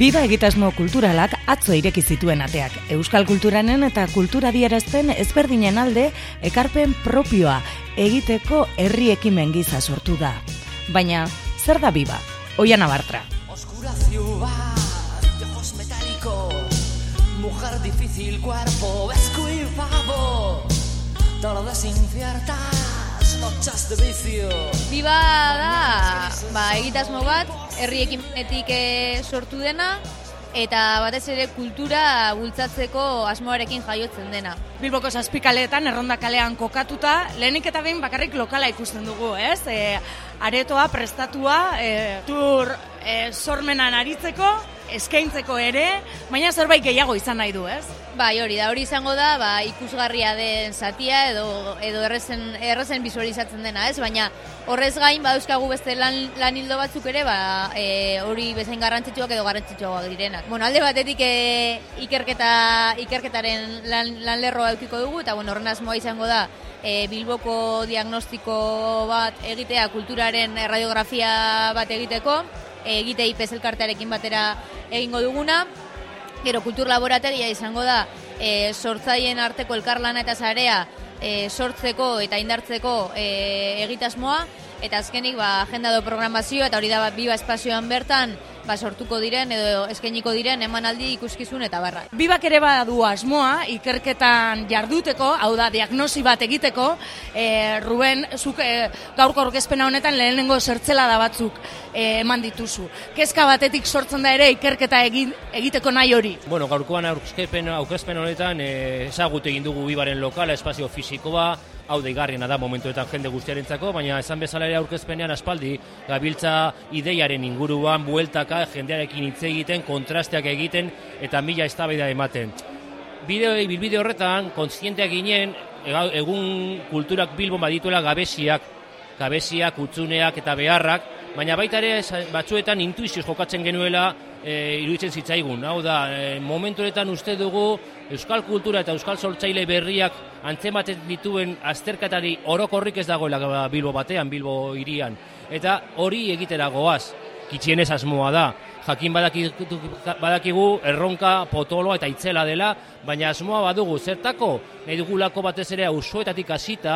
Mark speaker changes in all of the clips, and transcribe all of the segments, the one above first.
Speaker 1: Biba egitasmo kulturalak atzo ireki zituen ateak. Euskal kulturanen eta kultura dierazten ezberdinen alde ekarpen propioa egiteko herri ekimen giza sortu da. Baina, zer da Biba? Oian abartra.
Speaker 2: Oscura ciudad de ojos metálicos, mujer difícil, cuerpo inciertas, noches de vicio.
Speaker 3: Biba da, ba, egitasmo bat, herri ekimenetik eh, sortu dena, eta batez ere kultura bultzatzeko asmoarekin jaiotzen dena.
Speaker 1: Bilboko zazpikaleetan, erronda kalean kokatuta, lehenik eta behin bakarrik lokala ikusten dugu, ez? E, aretoa, prestatua, e, tur e, sormenan aritzeko, eskaintzeko ere, baina zerbait gehiago izan nahi du, ez?
Speaker 3: Bai, hori da, hori izango da, ba, ikusgarria den zatia edo edo errezen, errezen visualizatzen dena, ez? Baina horrez gain badauzkagu beste lan, lan hildo batzuk ere, ba, e, hori bezain garrantzitsuak edo garrantzitsuagoak direnak. Bueno, alde batetik e, ikerketa, ikerketaren lan, lan lerroa eukiko dugu, eta bueno, horren asmoa izango da, e, Bilboko diagnostiko bat egitea kulturaren radiografia bat egiteko, egite IPES elkartearekin batera egingo duguna, Gero kultur laborategia izango da e, sortzaien arteko elkarlana eta zarea e, sortzeko eta indartzeko e, egitasmoa. Eta azkenik ba, agenda do programazio eta hori da ba, biba espazioan bertan ba, sortuko diren edo eskainiko diren emanaldi ikuskizun eta barra.
Speaker 1: Bibak ere badu asmoa ikerketan jarduteko, hau da diagnosi bat egiteko, e, Ruben zuk e, gaurko aurkezpena honetan lehenengo zertzela da batzuk e, eman dituzu. Kezka batetik sortzen da ere ikerketa egin, egiteko nahi hori.
Speaker 4: Bueno, gaurkoan aurkezpen aurkezpen honetan eh ezagut egin dugu Bibaren lokala, espazio fisikoa, hau deigarriena da momentuetan jende guztiarentzako, baina esan bezala ere aurkezpenean aspaldi gabiltza ideiaren inguruan bueltaka jendearekin hitz egiten, kontrasteak egiten eta mila eztabaida ematen. Bideo bilbide horretan kontzienteak ginen egun kulturak Bilbon badituela gabesiak, gabesiak, utzuneak eta beharrak, baina baita ere batzuetan intuizioz jokatzen genuela e, iruditzen zitzaigun. Hau da, e, momentu honetan uste dugu euskal kultura eta euskal sortzaile berriak antzematen dituen azterkatari orokorrik ez dagoela ba, Bilbo batean, Bilbo hirian. Eta hori egitera goaz, kitxienez asmoa da. Jakin badakigu, badakigu erronka, potoloa eta itzela dela, baina asmoa badugu zertako, nahi dugulako batez ere auzoetatik hasita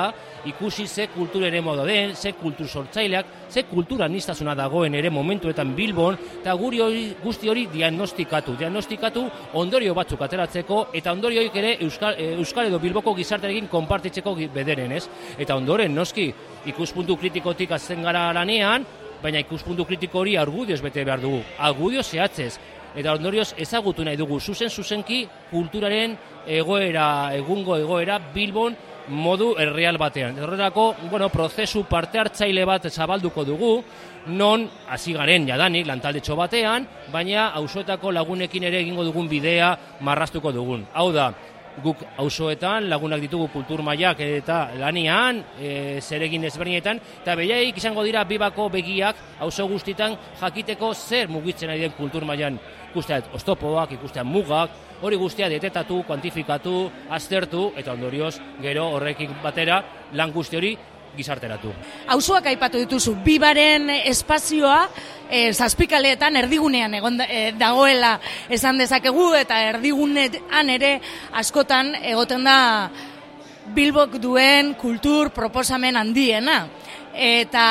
Speaker 4: ikusi ze kultur ere moda den, ze kultur sortzaileak, ze kultura nistasuna dagoen ere momentuetan Bilbon, eta guri hori, guzti hori diagnostikatu, diagnostikatu ondorio batzuk ateratzeko, eta ondorioik ere Euskal, eh, Euskal edo Bilboko gizartearekin konpartitzeko bederen, ez? Eta ondoren, noski, ikuspuntu kritikotik azten gara lanean, baina ikuspuntu kritiko hori argudioz bete behar dugu, argudio zehatzez, eta ondorioz ezagutu nahi dugu, zuzen zuzenki kulturaren egoera, egungo egoera, Bilbon modu erreal batean. Horrelako, bueno, prozesu parte hartzaile bat zabalduko dugu, non hasi garen jadanik lantaldetxo batean, baina auzoetako lagunekin ere egingo dugun bidea marrastuko dugun. Hau da, guk auzoetan lagunak ditugu kultur mailak eta lanian, e, zeregin ezberdinetan, eta behiaik izango dira bibako begiak auzo guztitan jakiteko zer mugitzen ari den kultur mailan. Ikusteat ostopoak, ikusteat mugak, hori guztia detetatu, kuantifikatu, aztertu, eta ondorioz gero horrekin batera lan guzti hori gizarteratu.
Speaker 1: Auzoak aipatu dituzu, bibaren espazioa e, zazpikaleetan erdigunean egon e, dagoela esan dezakegu eta erdigunean ere askotan egoten da Bilbok duen kultur proposamen handiena. Eta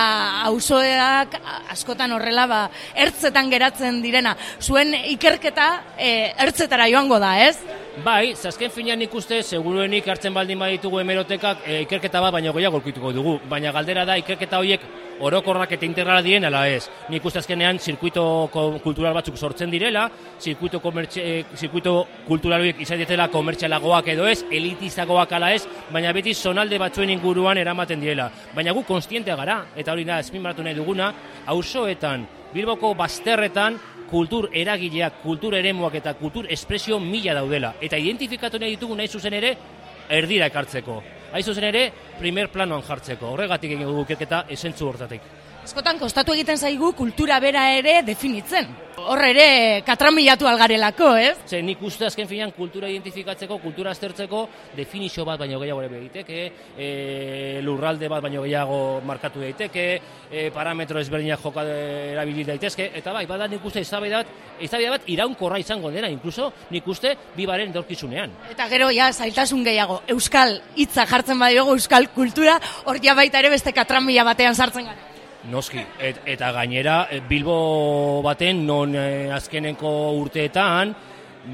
Speaker 1: auzoak askotan horrela ba, ertzetan geratzen direna. Zuen ikerketa e, ertzetara joango da, ez?
Speaker 4: Bai, zazken finean ikuste, seguruenik hartzen baldin baditugu hemerotekak e, ikerketa bat, baina goiago aurkituko dugu. Baina galdera da, ikerketa horiek orokorrak eta integrala diren, ala ez. Nik uste azkenean zirkuito kultural batzuk sortzen direla, zirkuito, komertxe, e, zirkuito kultural horiek izan dietela komertxalagoak edo ez, elitizagoak ala ez, baina beti zonalde batzuen inguruan eramaten direla. Baina gu konstientea gara, eta hori da, ezpimarratu nahi duguna, auzoetan, Bilboko bazterretan, kultur eragileak, kultur eremuak eta kultur espresio mila daudela. Eta identifikatu nahi ditugu nahi zuzen ere, erdira ekartzeko. Hain zuzen ere, primer planoan jartzeko. Horregatik egin dugu ikerketa esentzu hortatik.
Speaker 1: Askotan kostatu egiten zaigu kultura bera ere definitzen. Hor ere katramilatu algarelako, ez?
Speaker 4: Ze nik uste azken finean kultura identifikatzeko, kultura aztertzeko, definizio bat baino gehiago ere egiteke, e, lurralde bat baino gehiago markatu daiteke, e, parametro ezberdinak joka erabili daitezke, eta bai, bada nik uste eztabaida bat, eztabaida bat iraunkorra izango dena, incluso nik uste bibaren dorkizunean.
Speaker 1: Eta gero, ja, zailtasun gehiago, euskal hitza jartzen badiogu, euskal kultura, hor ja baita ere beste katramila batean sartzen gara.
Speaker 4: Noski, et, eta gainera eh, Bilbo baten non eh, azkeneko urteetan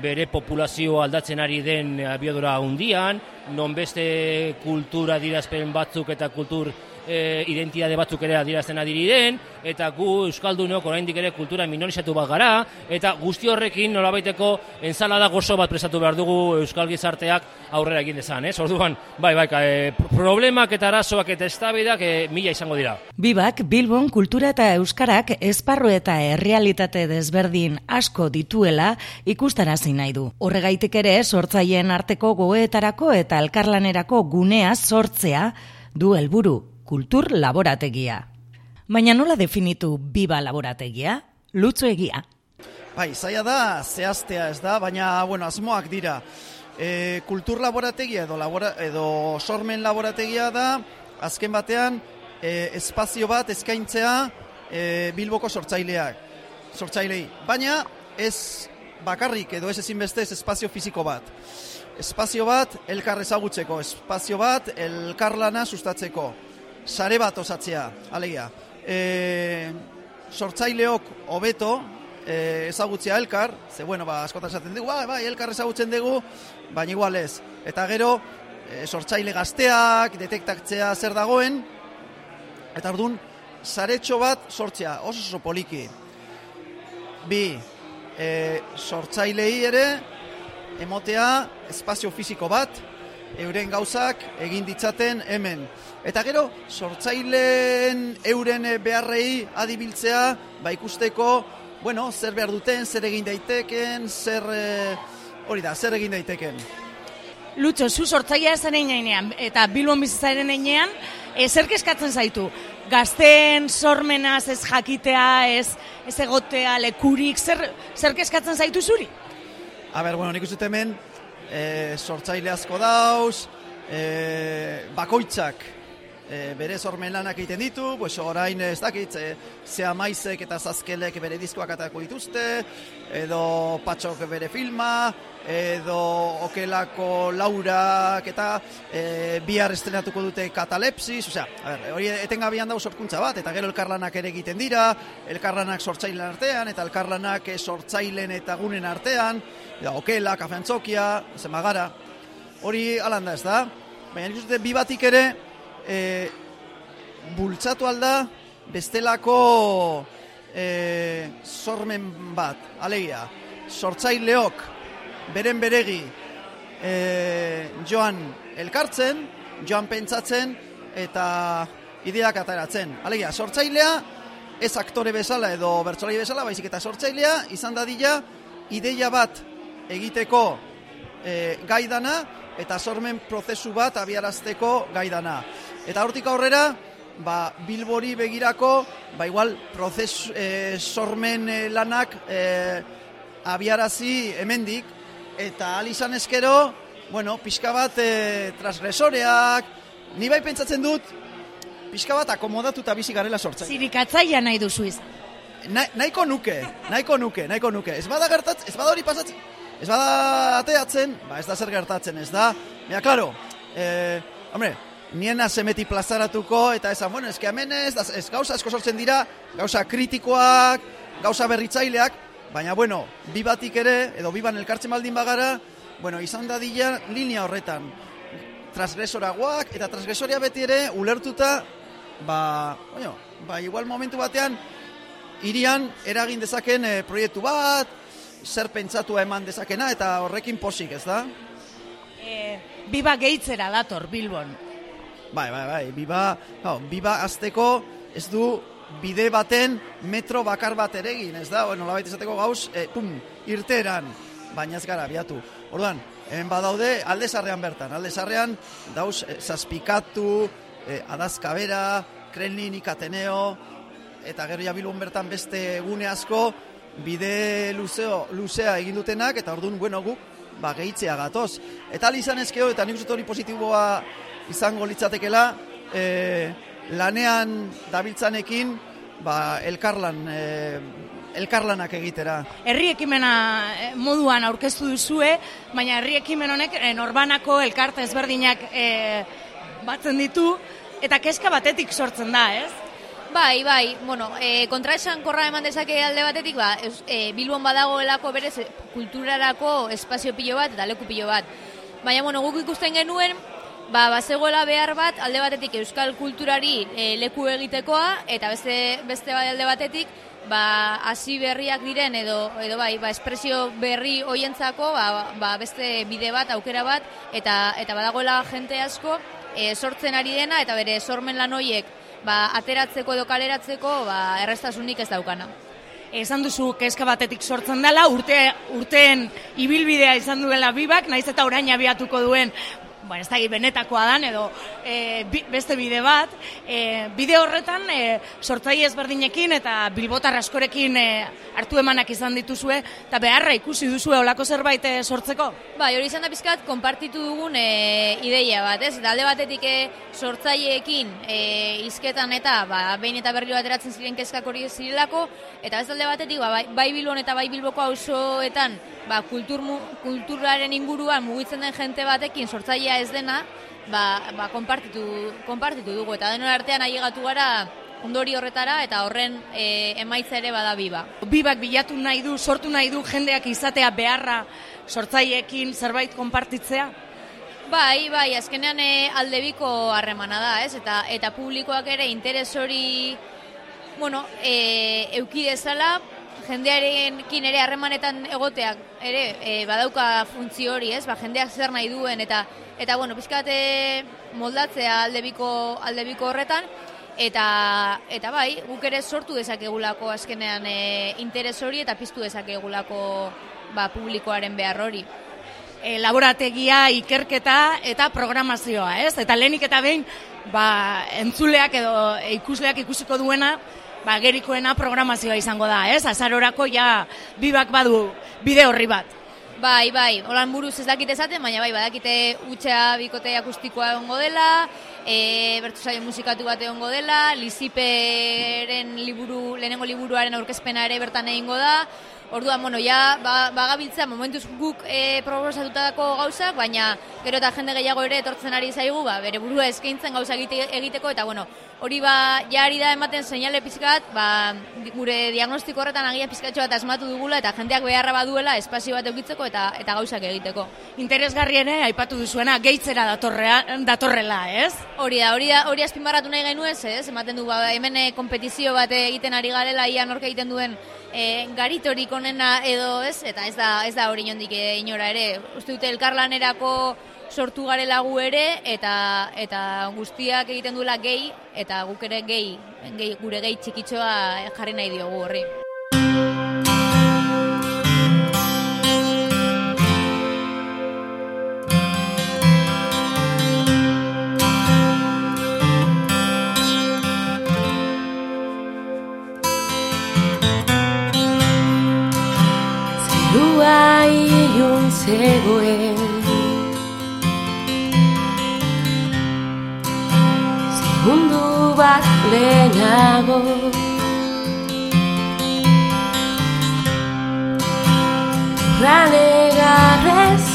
Speaker 4: bere populazio aldatzen ari den abiadura hundian, non beste kultura dirazpen batzuk eta kultur e, identitate batzuk ere adierazten adiri den, eta gu Euskaldunok oraindik ere kultura minorizatu bat gara, eta guzti horrekin nolabaiteko ensalada gozo bat prestatu behar dugu Euskal Gizarteak aurrera egin dezan, ez? Orduan, bai, bai, e, problemak eta arazoak eta estabidak e, mila izango dira.
Speaker 1: Bibak, Bilbon kultura eta Euskarak esparru eta errealitate desberdin asko dituela ikustarazi nahi du. Horregaitik ere sortzaien arteko goetarako eta elkarlanerako gunea sortzea du helburu kultur laborategia. Baina nola definitu biba laborategia? Lutzo egia.
Speaker 5: Bai, zaila da, zehaztea ez da, baina, bueno, asmoak dira. E, kultur laborategia edo, labora, edo sormen laborategia da, azken batean, e, espazio bat eskaintzea e, bilboko sortzaileak, sortzailei. Baina, ez bakarrik edo ez ezinbeste ez espazio fiziko bat. Espazio bat elkar ezagutzeko, espazio bat elkarlana sustatzeko sare bat osatzea, alegia. E, sortzaileok hobeto e, ezagutzea elkar, ze bueno, ba, askotan esaten dugu, bai, bai, elkar ezagutzen dugu, baina igual ez. Eta gero, e, sortzaile gazteak, detektaktzea zer dagoen, eta orduan, saretxo bat sortzea, oso oso poliki. Bi, e, sortzailei ere, emotea espazio fisiko bat, euren gauzak egin ditzaten hemen. Eta gero, sortzaileen euren beharrei adibiltzea, ba ikusteko, bueno, zer behar duten, zer egin daiteken, zer, e, hori da, zer egin daiteken.
Speaker 1: Lutxo, zu sortzailea zaren einean, eta bilbon bizitzaren einean, e, zer keskatzen zaitu? Gazten sormenaz ez jakitea, ez, ez egotea, lekurik, zer, zer keskatzen zaitu zuri?
Speaker 5: A ber, bueno, nik uste hemen, e, sortzaile asko dauz, e, bakoitzak e, bere sormen lanak egiten ditu, pues orain ez dakit, e, zea maizek eta zazkelek bere diskoak atako dituzte, edo patxok bere filma, edo okelako laurak eta e, bihar estrenatuko dute katalepsis, osea, hori etengabian dago sorkuntza bat, eta gero elkarlanak ere egiten dira, elkarlanak sortzailen artean, eta elkarlanak sortzailen eta gunen artean, da, okela, kafeantzokia, zemagara, hori alanda ez da, baina nik bi batik ere, e, bultzatu alda bestelako e, sormen bat, alegia, sortzaileok beren beregi e, joan elkartzen, joan pentsatzen eta ideak ataratzen. Alegia, sortzailea ez aktore bezala edo bertsolai bezala, baizik eta sortzailea izan dadila ideia bat egiteko e, gaidana eta sormen prozesu bat abiarazteko gaidana. Eta hortik aurrera, ba, bilbori begirako, ba igual, prozes, e, sormen e, lanak e, abiarazi hemendik eta alizan eskero, bueno, pixka bat e, transgresoreak, ni bai pentsatzen dut, pixka bat akomodatu eta bizi garela sortzen.
Speaker 1: Zirikatzaia nahi duzu izan.
Speaker 5: Na, nahiko nuke, nahiko nuke, nahiko nuke. Ez bada gertatzen, ez bada hori pasatzen, ez bada ateatzen, ba ez da zer gertatzen, ez da. Mira, claro, eh, hombre, niena semeti plazaratuko, eta esan, bueno, ezke hemen ez, ez gauza esko sortzen dira, gauza kritikoak, gauza berritzaileak, baina, bueno, bi batik ere, edo biban elkartzen baldin bagara, bueno, izan da dila linea horretan, transgresoragoak, eta transgresoria beti ere, ulertuta, ba, bueno, ba, igual momentu batean, irian eragin dezaken e, proiektu bat, zer pentsatu eman dezakena eta horrekin posik, ez da?
Speaker 1: E, biba gehitzera dator, Bilbon.
Speaker 5: Bai, bai, bai, biba, no, biba azteko ez du bide baten metro bakar bat eregin, ez da? Bueno, labait esateko gauz, e, pum, irteran, baina ez gara, biatu. Orduan, hemen badaude aldezarrean bertan, aldezarrean dauz e, zazpikatu, e, adazkabera, krenlin ikateneo, eta gero ja Bilbon bertan beste gune asko bide luzeo, luzea egin dutenak, eta orduan, bueno, guk, ba, gehitzea gatoz. Eta izan ezkeo, eta nik uste hori positiboa izango litzatekela, e, lanean dabiltzanekin, ba, elkarlan, e, elkarlanak egitera.
Speaker 1: Herri ekimena eh, moduan aurkeztu duzue, baina herri ekimen honek eh, norbanako elkarte ezberdinak eh, batzen ditu, eta kezka batetik sortzen da, ez?
Speaker 3: Bai, bai, bueno, e, kontraesan korra eman dezake alde batetik, ba, e, Bilbon badagoelako berez e, kulturarako espazio pilo bat eta leku pilo bat. Baina, bueno, guk ikusten genuen, ba, bazegoela behar bat, alde batetik euskal kulturari e, leku egitekoa, eta beste, beste bai alde batetik, ba, hasi berriak diren edo, edo bai, ba, espresio berri hoientzako, ba, ba, beste bide bat, aukera bat, eta, eta badagoela jente asko, e, sortzen ari dena, eta bere sormen lan hoiek, ba, ateratzeko edo kaleratzeko ba, errestasunik ez daukana.
Speaker 1: Esan duzu kezka batetik sortzen dela, urte, urteen ibilbidea izan duela bibak, naiz eta orain abiatuko duen bueno, ez da benetakoa dan, edo e, beste bide bat, e, bide horretan e, sortzai ezberdinekin eta bilbotar askorekin e, hartu emanak izan dituzue, eta beharra ikusi duzue olako zerbait e, sortzeko?
Speaker 3: Ba, hori izan da pizkat, konpartitu dugun e, ideia bat, ez? Dalde batetik e, sortzaileekin e, izketan eta ba, behin eta berri bat eratzen ziren kezkak hori zirelako, eta ez dalde batetik, ba, bai, bai bilbon eta bai bilboko auzoetan ba, kultur, kulturaren inguruan mugitzen den jente batekin sortzailea ez dena, ba, ba, konpartitu, konpartitu dugu. Eta denon artean ailegatu gara ondori horretara eta horren e, emaitza ere bada biba.
Speaker 1: Bibak bilatu nahi du, sortu nahi du jendeak izatea beharra sortzaileekin zerbait konpartitzea?
Speaker 3: Bai, bai, azkenean e, aldebiko harremana da, ez? Eta, eta publikoak ere interes hori bueno, e, eukidezala, jendearekin ere harremanetan egoteak ere e, badauka funtzio hori, ez? Ba, jendeak zer nahi duen eta eta bueno, pizkat moldatzea aldebiko aldebiko horretan eta eta bai, guk ere sortu dezakegulako azkenean e, interes hori eta piztu dezakegulako ba, publikoaren behar hori.
Speaker 1: E, laborategia, ikerketa eta programazioa, ez? Eta lehenik eta behin, ba, entzuleak edo ikusleak ikusiko duena, ba, gerikoena programazioa izango da, ez? Azarorako ja bibak badu bide horri bat.
Speaker 3: Bai, bai, holan buruz ez dakite esaten, baina bai, badakite utxea bikote akustikoa egongo dela, e, bertu saio musikatu bat egongo dela, liziperen liburu, lehenengo liburuaren aurkezpena ere bertan egingo da, Orduan, bueno, ja, ba, bagabiltza momentuz guk e, proposatutako gauzak, baina gero eta jende gehiago ere etortzen ari zaigu, ba, bere burua eskaintzen gauza egiteko, eta bueno, hori ba, jari da ematen seinale pizkat, ba, gure diagnostiko horretan agia pizkatxo bat asmatu dugula, eta jendeak beharra baduela espazio bat eukitzeko eta eta gauzak egiteko.
Speaker 1: Interesgarri ere, aipatu duzuena, gehitzera datorrea, datorrela, ez?
Speaker 3: Hori da, hori da, hori azpimarratu nahi gainuen, ez? Ematen du, ba, hemen kompetizio bat egiten ari garela, ia norka egiten duen e, garitorik onena edo ez, eta ez da, ez da hori nondik inora ere. Uste dute elkarlanerako sortu garela gu ere, eta, eta guztiak egiten duela gehi, eta guk ere gehi, gehi gure gehi txikitxoa jarri nahi diogu horri.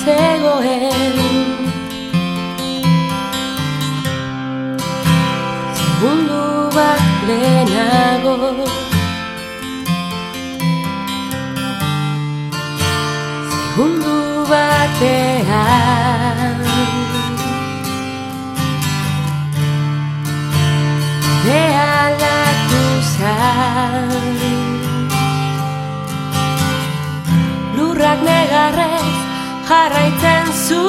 Speaker 6: Zegoen. Segundu bat lehenago. Segundu batean. Behalatu zan Lurrak negarrez jarraitzen zuen.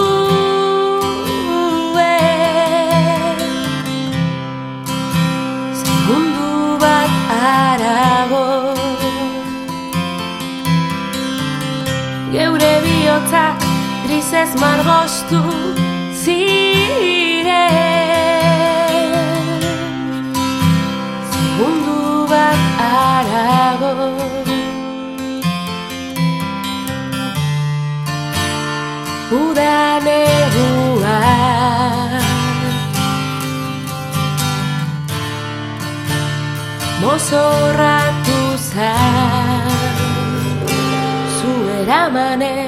Speaker 6: Segundu bat arago Geure bihotzak grisez margostu udan egua mozorratu zan zu eramanen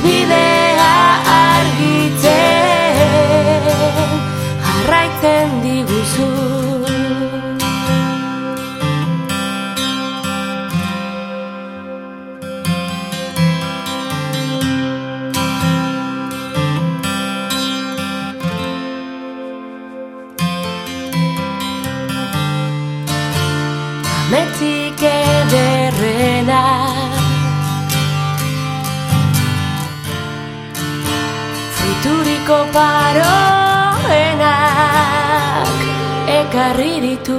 Speaker 6: da Fruituriko paroenak Ekarri ditu